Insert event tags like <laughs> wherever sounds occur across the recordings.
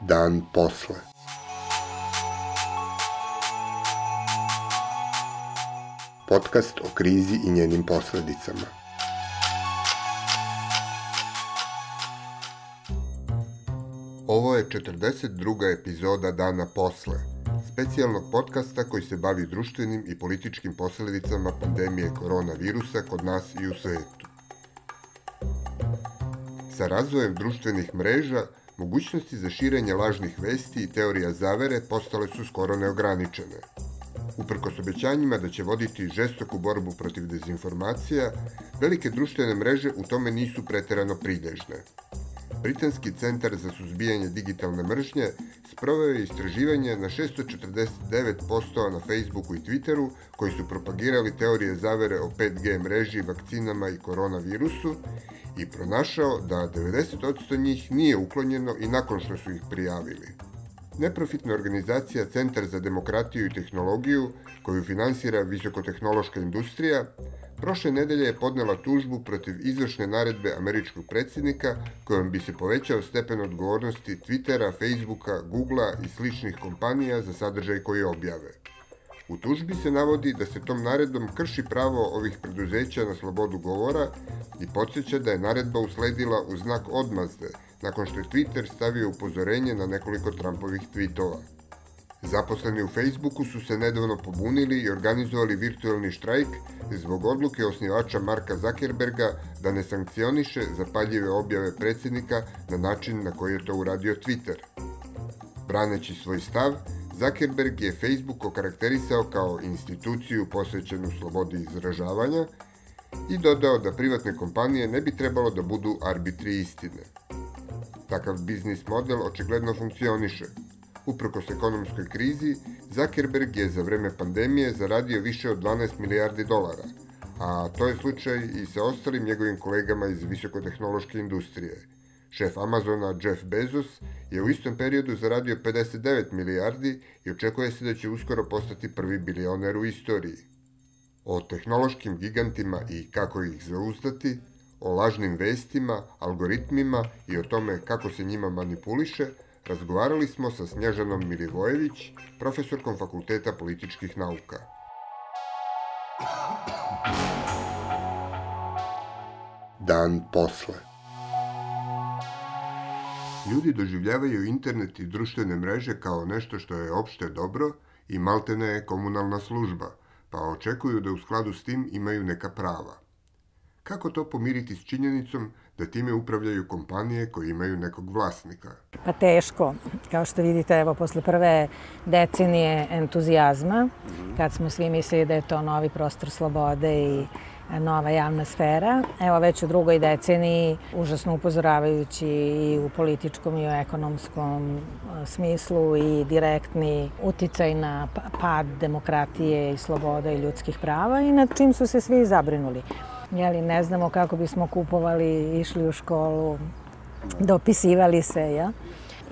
Dan posle. Podcast o krizi i njenim posledicama. Ovo je 42. epizoda Dana posle, specijalnog podcasta koji se bavi društvenim i političkim posledicama pandemije koronavirusa kod nas i u svetu. Sa razvojem društvenih mreža, mogućnosti za širenje lažnih vesti i teorija zavere postale su skoro neograničene. Uprkos obećanjima da će voditi žestoku borbu protiv dezinformacija, velike društvene mreže u tome nisu preterano pridežne. Britanski centar za suzbijanje digitalne mržnje sproveo je istraživanje na 649 postova na Facebooku i Twitteru koji su propagirali teorije zavere o 5G mreži, vakcinama i koronavirusu i pronašao da 90% njih nije uklonjeno i nakon što su ih prijavili. Neprofitna organizacija Centar za demokratiju i tehnologiju, koju finansira visokotehnološka industrija, prošle nedelje je podnela tužbu protiv izvršne naredbe američkog predsjednika kojom bi se povećao stepen odgovornosti Twittera, Facebooka, Googlea i sličnih kompanija za sadržaj koji objave. U tužbi se navodi da se tom naredbom krši pravo ovih preduzeća na slobodu govora i podsjeća da je naredba usledila u znak odmazde nakon što je Twitter stavio upozorenje na nekoliko Trumpovih tweetova. Zaposleni u Facebooku su se nedavno pobunili i organizovali virtualni štrajk zbog odluke osnivača Marka Zuckerberga da ne sankcioniše zapaljive objave predsjednika na način na koji je to uradio Twitter. Braneći svoj stav, Zuckerberg je Facebook okarakterisao kao instituciju posvećenu slobodi izražavanja i dodao da privatne kompanije ne bi trebalo da budu arbitri istine. Takav biznis model očigledno funkcioniše. Uprkos ekonomskoj krizi, Zuckerberg je za vreme pandemije zaradio više od 12 milijardi dolara, a to je slučaj i sa ostalim njegovim kolegama iz visokotehnološke industrije – Šef Amazona Jeff Bezos je u istom periodu zaradio 59 milijardi i očekuje se da će uskoro postati prvi bilioner u istoriji. O tehnološkim gigantima i kako ih zauzdati, o lažnim vestima, algoritmima i o tome kako se njima manipuliše, razgovarali smo sa Snježanom Milivojević, profesorkom Fakulteta političkih nauka. Dan posle. Ljudi doživljavaju internet i društvene mreže kao nešto što je opšte dobro i maltene je komunalna služba, pa očekuju da u skladu s tim imaju neka prava. Kako to pomiriti s činjenicom da time upravljaju kompanije koje imaju nekog vlasnika? Pa teško. Kao što vidite, evo, posle prve decenije entuzijazma, kad smo svi mislili da je to novi prostor slobode i nova javna sfera. Evo već u drugoj deceniji, užasno upozoravajući i u političkom i u ekonomskom e, smislu i direktni uticaj na pad demokratije i sloboda i ljudskih prava i nad čim su se svi zabrinuli. Jeli, ne znamo kako bismo kupovali, išli u školu, dopisivali se, ja?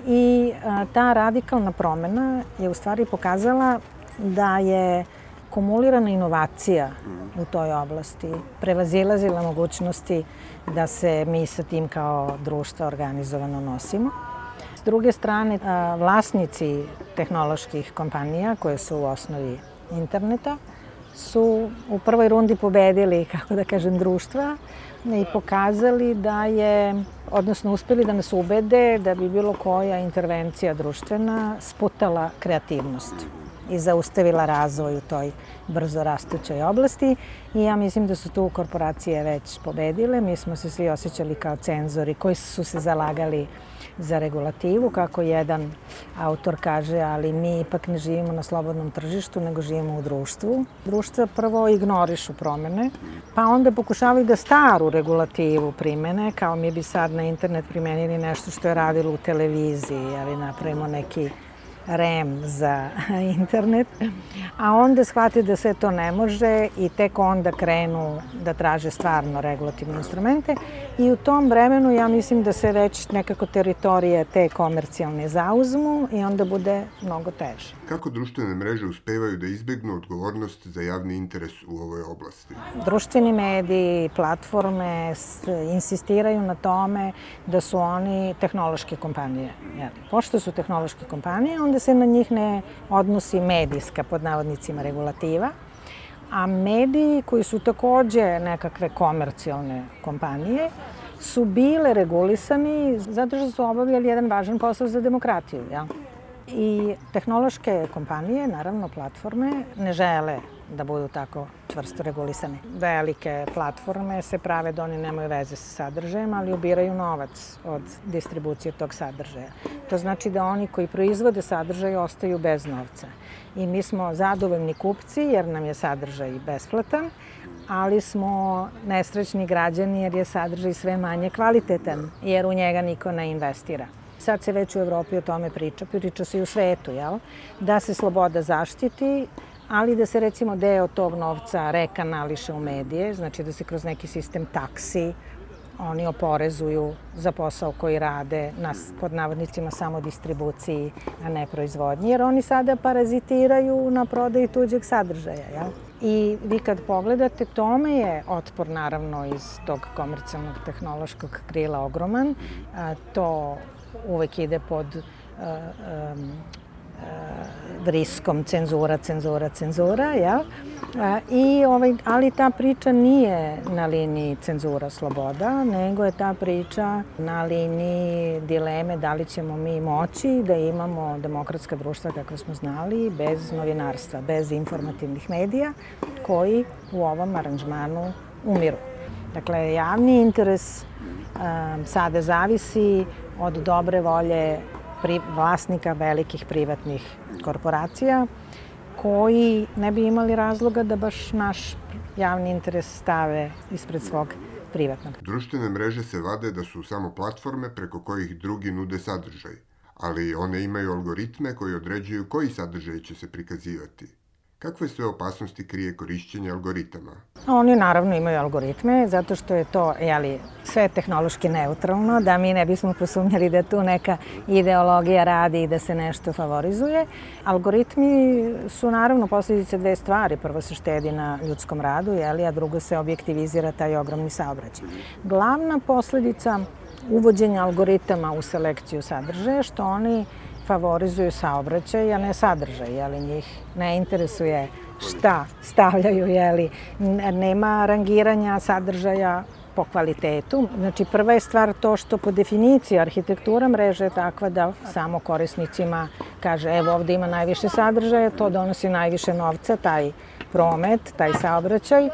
I a, ta radikalna promena je u stvari pokazala da je akumulirana inovacija u toj oblasti prevazilazila mogućnosti da se mi sa tim kao društvo organizovano nosimo. S druge strane, vlasnici tehnoloških kompanija koje su u osnovi interneta su u prvoj rundi pobedili, <laughs> kako da kažem, društva i pokazali da je, odnosno uspeli da nas ubede da bi bilo koja intervencija društvena sputala kreativnost i zaustavila razvoj u toj brzo rastućoj oblasti i ja mislim da su tu korporacije već pobedile. Mi smo se svi osjećali kao cenzori koji su se zalagali za regulativu, kako jedan autor kaže, ali mi ipak ne živimo na slobodnom tržištu, nego živimo u društvu. Društva prvo ignorišu promene, pa onda pokušavaju da staru regulativu primene, kao mi bi sad na internet primenili nešto što je radilo u televiziji, ali napravimo neki REM za <laughs> internet, a onda shvati da sve to ne može i tek onda krenu da traže stvarno regulativne instrumente, i u tom vremenu ja mislim da se već nekako teritorije te komercijalne zauzmu i onda bude mnogo teže. Kako društvene mreže uspevaju da izbegnu odgovornost za javni interes u ovoj oblasti? Društveni mediji, platforme insistiraju na tome da su oni tehnološke kompanije. Pošto su tehnološke kompanije, onda se na njih ne odnosi medijska, pod navodnicima, regulativa, a mediji koji su takođe nekakve komercijalne kompanije su bile regulisani zato što su obavljali jedan važan posao za demokratiju. Ja? I tehnološke kompanije, naravno platforme, ne žele da budu tako čvrsto regulisane. Velike platforme se prave da oni nemaju veze sa sadržajem, ali ubiraju novac od distribucije tog sadržaja. To znači da oni koji proizvode sadržaj ostaju bez novca. I mi smo zadovoljni kupci jer nam je sadržaj besplatan, ali smo nesrećni građani jer je sadržaj sve manje kvalitetan, jer u njega niko ne investira. Sad se već u Evropi o tome priča, priča se i u svetu, jel? Da se sloboda zaštiti, ali da se recimo deo tog novca rekanališe u medije, znači da se kroz neki sistem taksi oni oporezuju za posao koji rade na, pod navodnicima samo distribuciji, a ne proizvodnji, jer oni sada parazitiraju na prodaju tuđeg sadržaja. Ja? I vi kad pogledate, tome je otpor naravno iz tog komercijalnog tehnološkog krila ogroman. A, to uvek ide pod um, riskom cenzura, cenzura, cenzura, ja? I, ovaj, ali ta priča nije na liniji cenzura sloboda, nego je ta priča na liniji dileme da li ćemo mi moći da imamo demokratska društva kako smo znali, bez novinarstva, bez informativnih medija, koji u ovom aranžmanu umiru. Dakle, javni interes um, sada zavisi od dobre volje pri, vlasnika velikih privatnih korporacija koji ne bi imali razloga da baš naš javni interes stave ispred svog privatnog. Društvene mreže se vade da su samo platforme preko kojih drugi nude sadržaj, ali one imaju algoritme koji određuju koji sadržaj će se prikazivati. Kakve sve opasnosti krije korišćenje algoritama? Oni naravno imaju algoritme, zato što je to jeli, sve tehnološki neutralno, da mi ne bismo posumnjali da tu neka ideologija radi i da se nešto favorizuje. Algoritmi su naravno posledice dve stvari. Prvo se štedi na ljudskom radu, jeli, a drugo se objektivizira taj ogromni saobraćaj. Glavna posledica uvođenja algoritama u selekciju sadržaja, što oni favorizuju saobraćaj, a ne sadržaj, jeli njih ne interesuje šta stavljaju, jeli nema rangiranja sadržaja po kvalitetu. Znači, prva je stvar to što po definiciji arhitektura mreže je takva da samo korisnicima kaže evo ovde ima najviše sadržaja, to donosi najviše novca, taj promet, taj saobraćaj.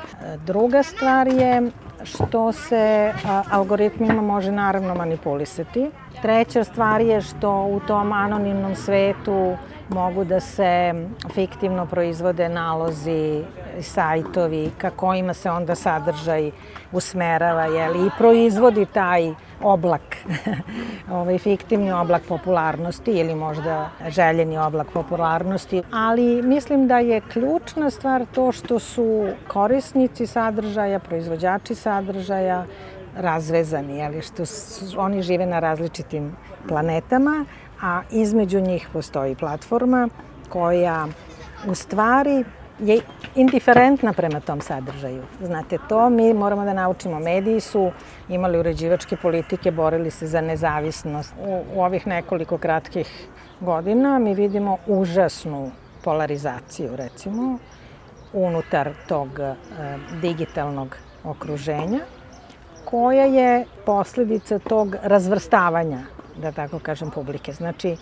Druga stvar je što se algoritmima može naravno manipulisati. Treća stvar je što u tom anonimnom svetu mogu da se fiktivno proizvode nalozi, sajtovi, ka kojima se onda sadržaj usmerava, jeli, i proizvodi taj oblak, <laughs> ovaj fiktivni oblak popularnosti ili možda željeni oblak popularnosti, ali mislim da je ključna stvar to što su korisnici sadržaja, proizvođači sadržaja razvezani, jeli, što su, oni žive na različitim planetama, a između njih postoji platforma koja u stvari je indiferentna prema tom sadržaju. Znate, to mi moramo da naučimo. Mediji su imali uređivačke politike, borili se za nezavisnost. U, u ovih nekoliko kratkih godina mi vidimo užasnu polarizaciju, recimo, unutar tog e, digitalnog okruženja, koja je posledica tog razvrstavanja, da tako kažem, publike. Znači, e,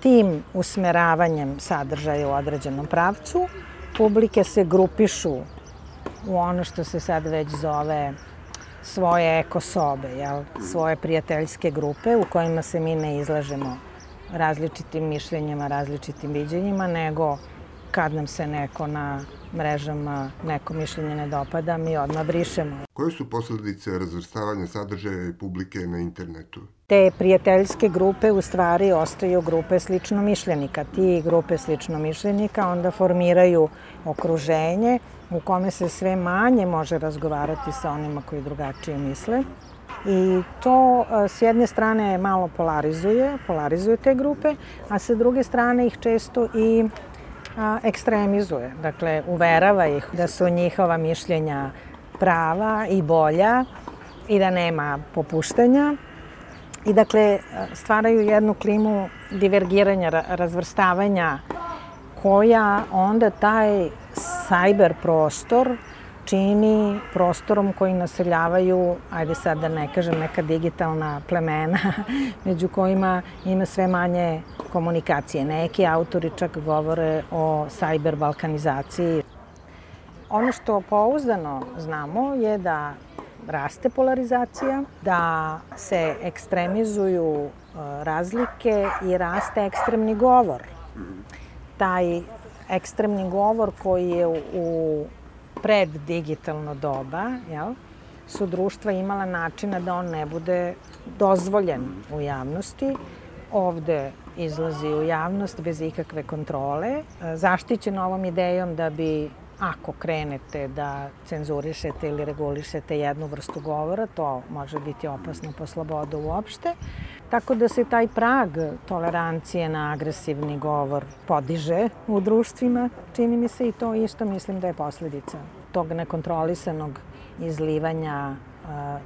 tim usmeravanjem sadržaja u određenom pravcu, publike se grupišu u ono što se sad već zove svoje ekosobe, jel? svoje prijateljske grupe u kojima se mi ne izlažemo različitim mišljenjima, različitim viđenjima, nego kad nam se neko na mrežama neko mišljenje ne dopada, mi odmah brišemo. Koje su posledice razvrstavanja sadržaja i publike na internetu? Te prijateljske grupe u stvari ostaju grupe slično mišljenika. Ti grupe slično mišljenika onda formiraju okruženje u kome se sve manje može razgovarati sa onima koji drugačije misle I to s jedne strane malo polarizuje, polarizuje te grupe, a sa druge strane ih često i ekstremizuje. Dakle, uverava ih da su njihova mišljenja prava i bolja i da nema popuštanja. I dakle, stvaraju jednu klimu divergiranja, razvrstavanja koja onda taj sajber prostor čini prostorom koji naseljavaju, ajde sad da ne kažem, neka digitalna plemena, <laughs> među kojima ima sve manje komunikacije. Neki autori čak govore o sajber balkanizaciji. Ono što pouzdano znamo je da raste polarizacija, da se ekstremizuju e, razlike i raste ekstremni govor. Taj ekstremni govor koji je u pred digitalno doba, jel, su društva imala načina da on ne bude dozvoljen u javnosti. Ovde izlazi u javnost bez ikakve kontrole, zaštićen ovom idejom da bi ako krenete da cenzurišete ili regulišete jednu vrstu govora, to može biti opasno po slobodu uopšte. Tako da se taj prag tolerancije na agresivni govor podiže u društvima, čini mi se i to isto mislim da je posledica tog nekontrolisanog izlivanja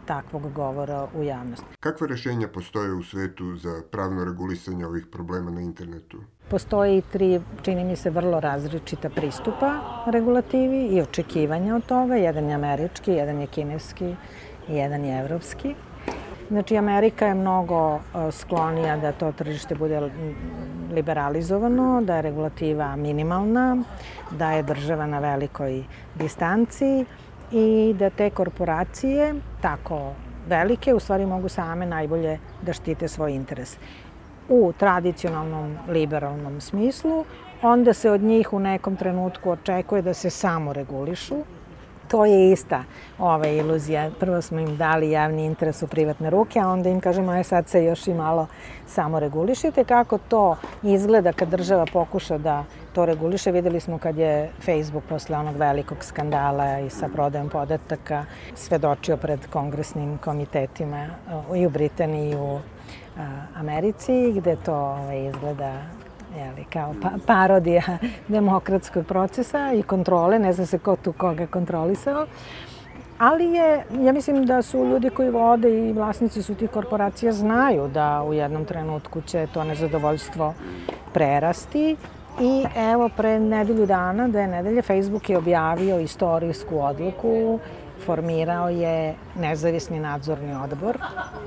takvog govora u javnost. Kakve rešenja postoje u svetu za pravno regulisanje ovih problema na internetu? Postoje i tri, čini mi se, vrlo različita pristupa regulativi i očekivanja od toga. Jedan je američki, jedan je kineski i jedan je evropski. Znači, Amerika je mnogo sklonija da to tržište bude liberalizovano, da je regulativa minimalna, da je država na velikoj distanci i da te korporacije, tako velike, u stvari mogu same najbolje da štite svoj interes. U tradicionalnom liberalnom smislu, onda se od njih u nekom trenutku očekuje da se samo regulišu, to je ista ova iluzija. Prvo smo im dali javni interes u privatne ruke, a onda im kažemo, aj sad se još i malo samo regulišite. Kako to izgleda kad država pokuša da to reguliše. Videli smo kad je Facebook posle onog velikog skandala i sa prodajom podataka svedočio pred kongresnim komitetima i u Britaniji i u Americi, gde to ovaj, izgleda jeli, kao pa, parodija <laughs> demokratskog procesa i kontrole, ne zna se ko tu koga kontrolisao. Ali je, ja mislim da su ljudi koji vode i vlasnici su tih korporacija znaju da u jednom trenutku će to nezadovoljstvo prerasti I evo, pre nedelju dana, dve nedelje, Facebook je objavio istorijsku odluku, formirao je nezavisni nadzorni odbor,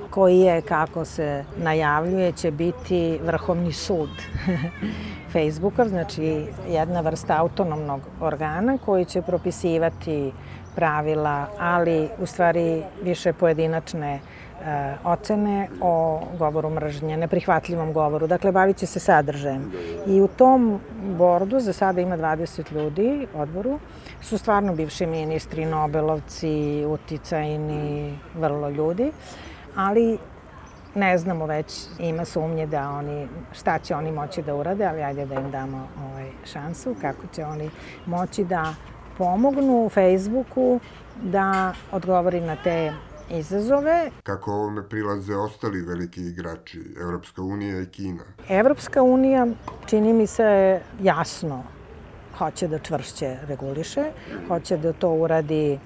koji je, kako se najavljuje, će biti vrhovni sud <laughs> Facebooka, znači jedna vrsta autonomnog organa koji će propisivati pravila, ali u stvari više pojedinačne e, ocene o govoru mržnje, neprihvatljivom govoru. Dakle, bavit će se sadržajem. I u tom bordu, za sada ima 20 ljudi, odboru, su stvarno bivši ministri, Nobelovci, uticajni, vrlo ljudi, ali ne znamo već, ima sumnje da oni, šta će oni moći da urade, ali ajde da im damo ovaj, šansu, kako će oni moći da pomognu Facebooku da odgovori na te izazove. Kako ovome prilaze ostali veliki igrači, Evropska unija i Kina? Evropska unija, čini mi se, jasno hoće da čvršće reguliše, hoće da to uradi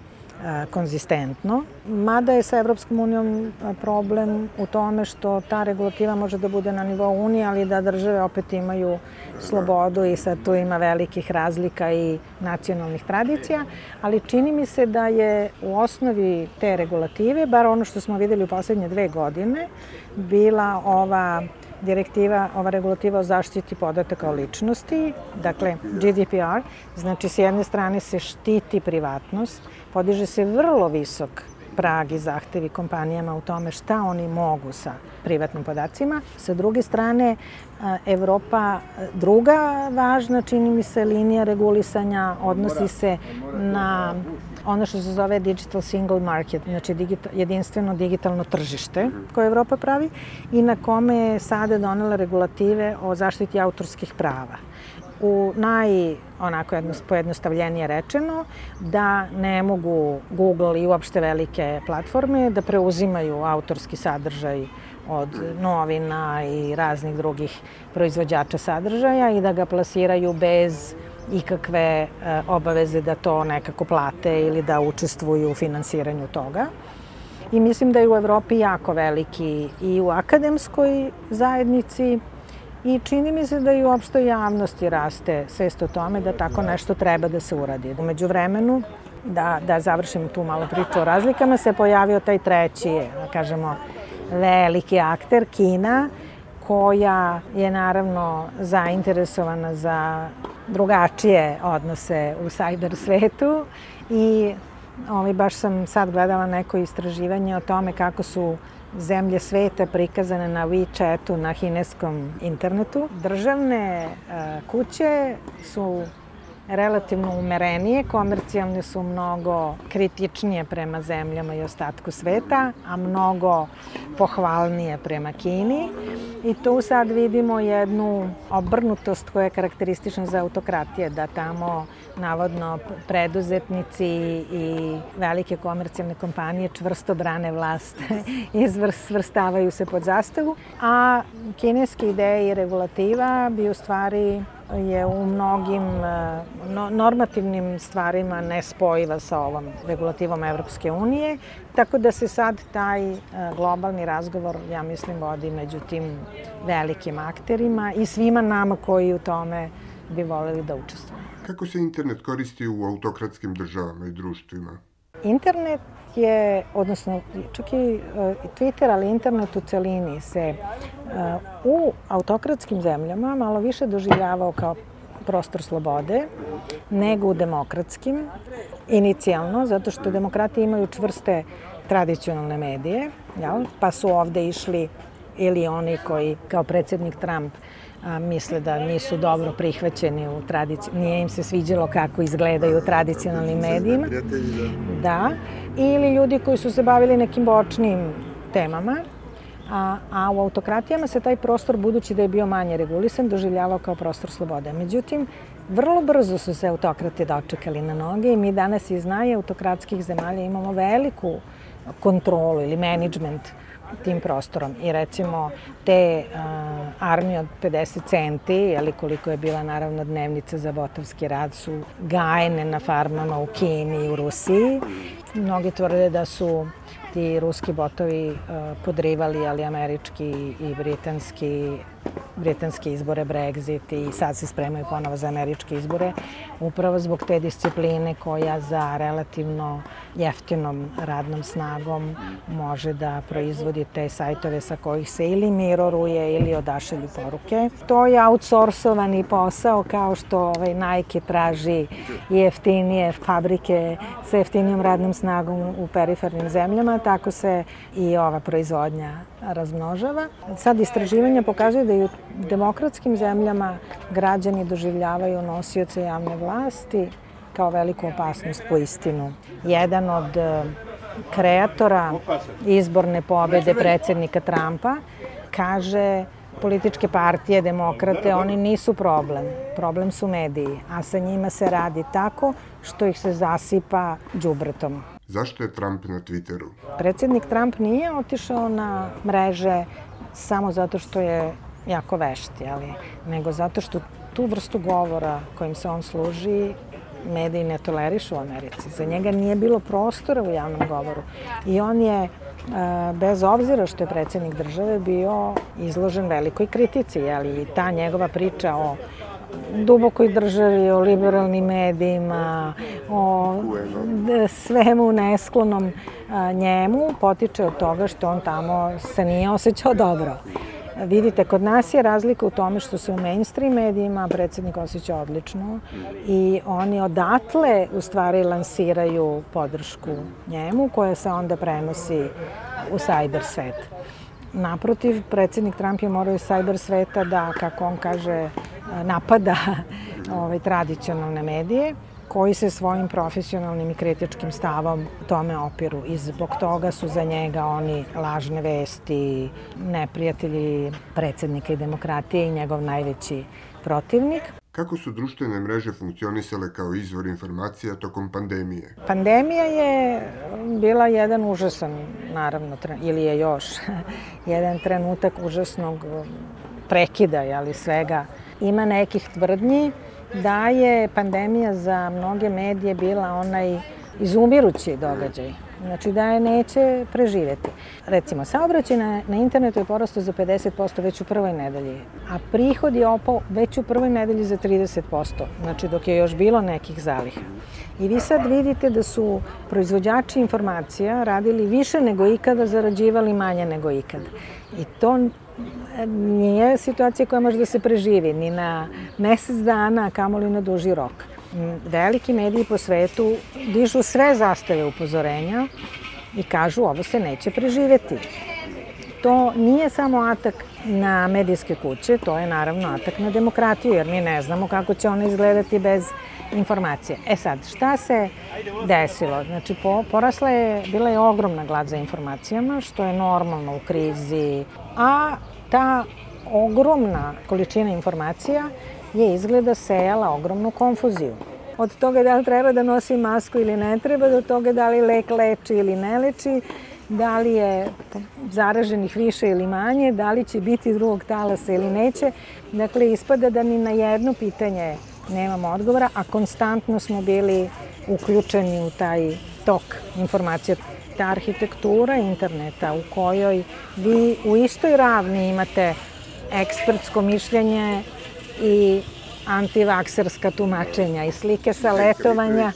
konzistentno. Mada je sa Evropskom unijom problem u tome što ta regulativa može da bude na nivou Unije, ali da države opet imaju slobodu i sad tu ima velikih razlika i nacionalnih tradicija, ali čini mi se da je u osnovi te regulative, bar ono što smo videli u poslednje dve godine, bila ova direktiva, ova regulativa o zaštiti podataka o ličnosti, dakle GDPR, znači s jedne strane se štiti privatnost, podiže se vrlo visok prag i zahtevi kompanijama u tome šta oni mogu sa privatnim podacima. Sa druge strane, Evropa, druga važna, čini mi se, linija regulisanja odnosi se na ono što se zove digital single market, znači digital, jedinstveno digitalno tržište koje Evropa pravi i na kome je sada donela regulative o zaštiti autorskih prava. u naj, onako jedno, pojednostavljenije rečeno, da ne mogu Google i uopšte velike platforme da preuzimaju autorski sadržaj od novina i raznih drugih proizvođača sadržaja i da ga plasiraju bez ikakve e, obaveze da to nekako plate ili da učestvuju u finansiranju toga. I mislim da je u Evropi jako veliki i u akademskoj zajednici i čini mi se da i u opštoj javnosti raste svest o tome da tako nešto treba da se uradi. Umeđu vremenu, da, da završim tu malo priču o razlikama, se pojavio taj treći, da kažemo, veliki akter, Kina, koja je naravno zainteresovana za drugačije odnose u sajber svetu i ovaj, baš sam sad gledala neko istraživanje o tome kako su zemlje sveta prikazane na WeChatu na kineskom internetu. Državne uh, kuće su relativno umerenije, komercijalne su mnogo kritičnije prema zemljama i ostatku sveta, a mnogo pohvalnije prema Kini. I tu sad vidimo jednu obrnutost koja je karakteristična za autokratije, da tamo navodno preduzetnici i velike komercijalne kompanije čvrsto brane vlast <laughs> i svrstavaju se pod zastavu, a kineske ideje i regulativa bi u stvari je u mnogim e, no, normativnim stvarima nespojiva sa ovom regulativom Evropske unije, tako da se sad taj e, globalni razgovor, ja mislim, vodi među tim velikim akterima i svima nama koji u tome bi voleli da učestvujemo. Kako se internet koristi u autokratskim državama i društvima? Internet je, odnosno čak i Twitter, ali internet u celini se u autokratskim zemljama malo više doživljavao kao prostor slobode nego u demokratskim, inicijalno, zato što demokrati imaju čvrste tradicionalne medije, jel? pa su ovde išli ili oni koji, kao predsednik Trump, a, misle da nisu dobro prihvaćeni u tradiciji, nije im se sviđalo kako izgledaju u tradicionalnim medijima. Da. Ili ljudi koji su se bavili nekim bočnim temama, a, a u autokratijama se taj prostor, budući da je bio manje regulisan, doživljavao kao prostor slobode. Međutim, vrlo brzo su se autokrati dočekali na noge i mi danas iz autokratskih zemalja imamo veliku kontrolu ili management tim prostorom. I recimo te uh, armije od 50 centi, ali koliko je bila naravno dnevnica za botovski rad, su gajene na farmama u Kini i u Rusiji. Mnogi tvrde da su ti ruski botovi uh, podrivali, ali američki i britanski britanske izbore, Brexit i sad se spremaju ponovo za američke izbore, upravo zbog te discipline koja za relativno jeftinom radnom snagom može da proizvodi te sajtove sa kojih se ili miroruje ili odašelju poruke. To je outsourcovani posao kao što ovaj Nike traži jeftinije fabrike sa jeftinijom radnom snagom u perifernim zemljama, tako se i ova proizvodnja razmnožava. Sad istraživanja pokazuju da i u demokratskim zemljama građani doživljavaju nosioce javne vlasti kao veliku opasnost po istinu. Jedan od e, kreatora izborne pobede predsednika Trumpa kaže političke partije, demokrate, oni nisu problem. Problem su mediji, a sa njima se radi tako što ih se zasipa džubretom. Zašto je Trump na Twitteru? Predsednik Trump nije otišao na mreže samo zato što je jako vešti, ali nego zato što tu vrstu govora kojim se on služi mediji ne tolerišu u Americi. Za njega nije bilo prostora u javnom govoru. I on je, e, bez obzira što je predsednik države, bio izložen velikoj kritici, ali ta njegova priča o dubokoj državi, o liberalnim medijima, o svemu nesklonom njemu, potiče od toga što on tamo se nije osjećao dobro. Vidite, kod nas je razlika u tome što se u mainstream medijima predsednik osjeća odlično i oni odatle u stvari lansiraju podršku njemu koja se onda prenosi u cyber svet. Naprotiv, predsednik Trump je morao iz cyber sveta da, kako on kaže, napada <laughs> ovaj, tradicionalne medije koji se svojim profesionalnim i kritičkim stavom tome opiru i zbog toga su za njega oni lažne vesti, neprijatelji predsednika i demokratije i njegov najveći protivnik. Kako su društvene mreže funkcionisale kao izvor informacija tokom pandemije? Pandemija je bila jedan užasan, naravno, ili je još, <laughs> jedan trenutak užasnog prekida, ali svega. Ima nekih tvrdnji da je pandemija za mnoge medije bila onaj izumirući događaj. Znači da je neće preživeti. Recimo, saobraćaj na, na internetu je porastao za 50% već u prvoj nedelji, a prihod je opao već u prvoj nedelji za 30%, znači dok je još bilo nekih zaliha. I vi sad vidite da su proizvođači informacija radili više nego ikada, zarađivali manje nego ikada. I to nije situacija koja može da se preživi ni na mesec dana, kamoli na duži rok. Veliki mediji po svetu dižu sve zastave upozorenja i kažu ovo se neće preživeti. To nije samo atak na medijske kuće, to je naravno atak na demokratiju, jer mi ne znamo kako će ona izgledati bez informacije. E sad, šta se desilo? Znači, po, porasla je, bila je ogromna glad za informacijama, što je normalno u krizi, a ta ogromna količina informacija je izgleda sejala ogromnu konfuziju. Od toga da li treba da nosi masku ili ne treba, do toga da li lek leči ili ne leči, da li je zaraženih više ili manje, da li će biti drugog talasa ili neće. Dakle, ispada da ni na jedno pitanje nemamo odgovora, a konstantno smo bili uključeni u taj tok informacija. Ta arhitektura interneta u kojoj vi u istoj ravni imate ekspertsko mišljenje i antivakserska tumačenja i slike sa letovanja,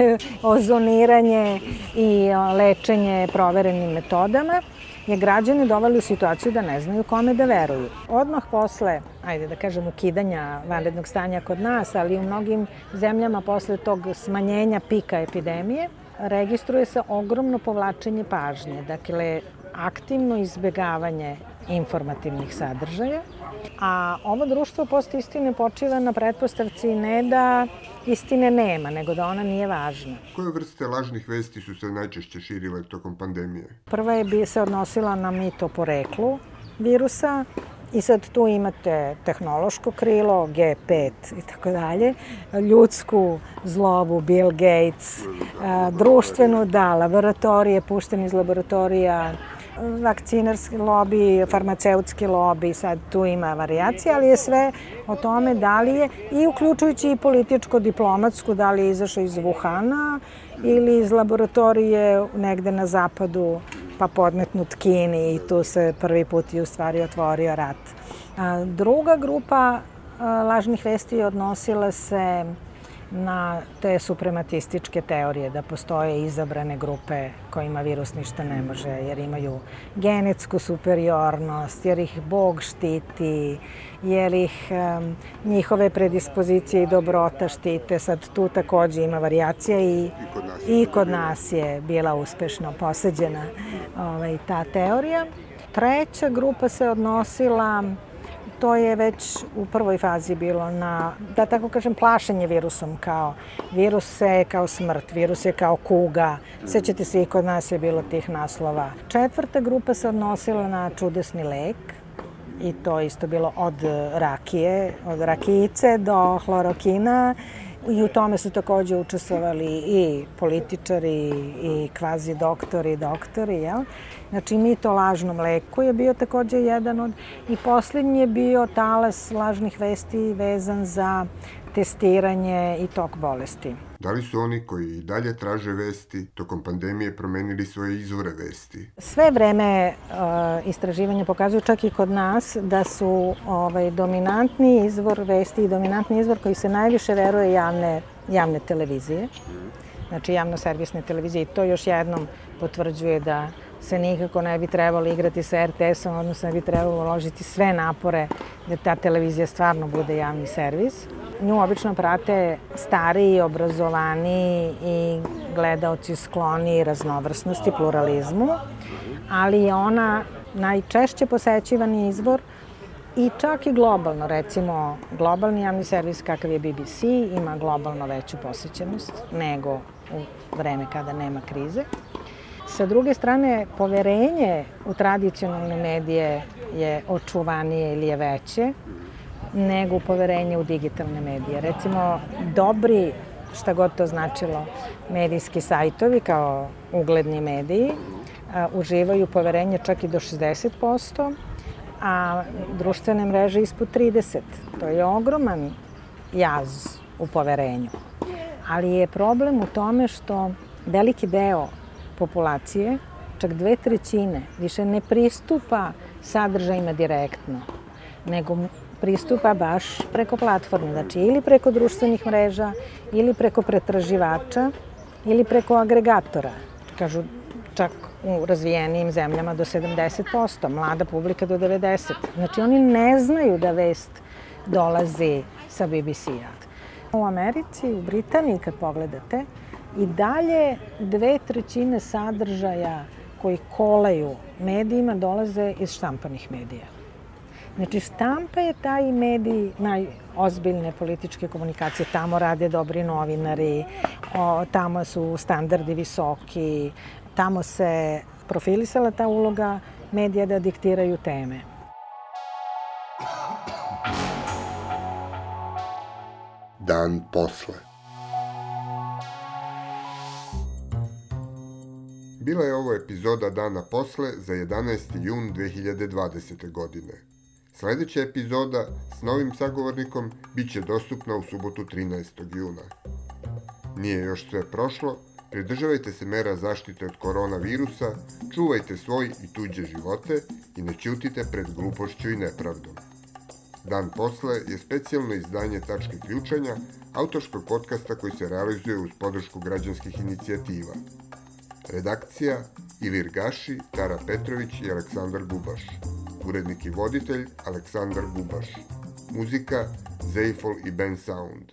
<laughs> ozoniranje i lečenje proverenim metodama, je građane doveli u situaciju da ne znaju kome da veruju. Odmah posle, ajde da kažem, ukidanja vanrednog stanja kod nas, ali u mnogim zemljama posle tog smanjenja pika epidemije, registruje se ogromno povlačenje pažnje. Dakle, aktivno izbegavanje informativnih sadržaja, a ovo društvo post istine počiva na pretpostavci ne da istine nema, nego da ona nije važna. Koje vrste lažnih vesti su se najčešće širile tokom pandemije? Prva je bi se odnosila na mito poreklu virusa, I sad tu imate tehnološko krilo, G5 i tako dalje, ljudsku zlobu, Bill Gates, društvenu, da, laboratorije, pušteni iz laboratorija, vakcinarski lobby, farmaceutski lobby, sad tu ima variacija, ali je sve o tome da li je, i uključujući i političko-diplomatsku, da li je izašao iz Wuhana ili iz laboratorije negde na zapadu, pa podmetnut Kini i tu se prvi put i u stvari otvorio rat. A, druga grupa lažnih vesti odnosila se na te suprematističke teorije, da postoje izabrane grupe kojima virus ništa ne može, jer imaju genetsku superiornost, jer ih Bog štiti, jer ih um, njihove predispozicije i dobrota štite. Sad tu takođe ima variacija i, i kod nas je bila uspešno poseđena ovaj, ta teorija. Treća grupa se odnosila to je već u prvoj fazi bilo na, da tako kažem, plašenje virusom kao virus je kao smrt, virus je kao kuga. Sećate se i kod nas je bilo tih naslova. Četvrta grupa se odnosila na čudesni lek, i to isto bilo od rakije, od rakijice do hlorokina i u tome su takođe učestvovali i političari i kvazi doktori, doktori, jel? Znači, mito lažnom leku je bio takođe jedan od... I poslednji je bio talas lažnih vesti vezan za testiranje i tok bolesti. Da li su oni koji i dalje traže vesti tokom pandemije promenili svoje izvore vesti? Sve vreme uh, istraživanja pokazuju čak i kod nas da su ovaj, dominantni izvor vesti i dominantni izvor koji se najviše veruje javne, javne televizije. Znači javno-servisne televizije i to još jednom potvrđuje da se nikako ne bi trebalo igrati sa RTS-om, odnosno ne bi trebalo uložiti sve napore da ta televizija stvarno bude javni servis. Nju obično prate stariji, obrazovani i gledaoci skloni raznovrsnosti, pluralizmu, ali je ona najčešće posećivani izbor i čak i globalno, recimo globalni javni servis kakav je BBC ima globalno veću posećenost nego u vreme kada nema krize. Sa druge strane, poverenje u tradicionalne medije je očuvanije ili je veće. nego poverenje u digitalne medije. Recimo, dobri, šta god to značilo, medijski sajtovi kao ugledni mediji, a, uživaju poverenje čak i do 60%, a društvene mreže ispod 30. To je ogroman jaz u poverenju. Ali je problem u tome što veliki deo populacije, čak dve trećine, više ne pristupa sadržajima direktno, nego pristupa baš preko platforme, znači ili preko društvenih mreža, ili preko pretraživača, ili preko agregatora. Kažu čak u razvijenim zemljama do 70%, mlada publika do 90%. Znači oni ne znaju da vest dolazi sa BBC-a. U Americi, u Britaniji kad pogledate, i dalje dve trećine sadržaja koji kolaju medijima dolaze iz štampanih medija. Znači, štampa je taj medij najozbiljne političke komunikacije. Tamo rade dobri novinari, o, tamo su standardi visoki, tamo se profilisala ta uloga medija da diktiraju teme. Dan posle. Bila je ovo epizoda Dana posle za 11. jun 2020. godine. Sledeća epizoda s novim sagovornikom bit će dostupna u subotu 13. juna. Nije još sve prošlo, pridržavajte se mera zaštite od koronavirusa, čuvajte svoj i tuđe živote i ne ćutite pred glupošću i nepravdom. Dan posle je specijalno izdanje Tačke ključanja, autorskog podcasta koji se realizuje uz podršku građanskih inicijativa. Redakcija Ilir Gaši, Tara Petrović i Aleksandar Gubaš. Urednik i voditelj Aleksandar Gubaš. Muzika Zeifol i Ben Sound.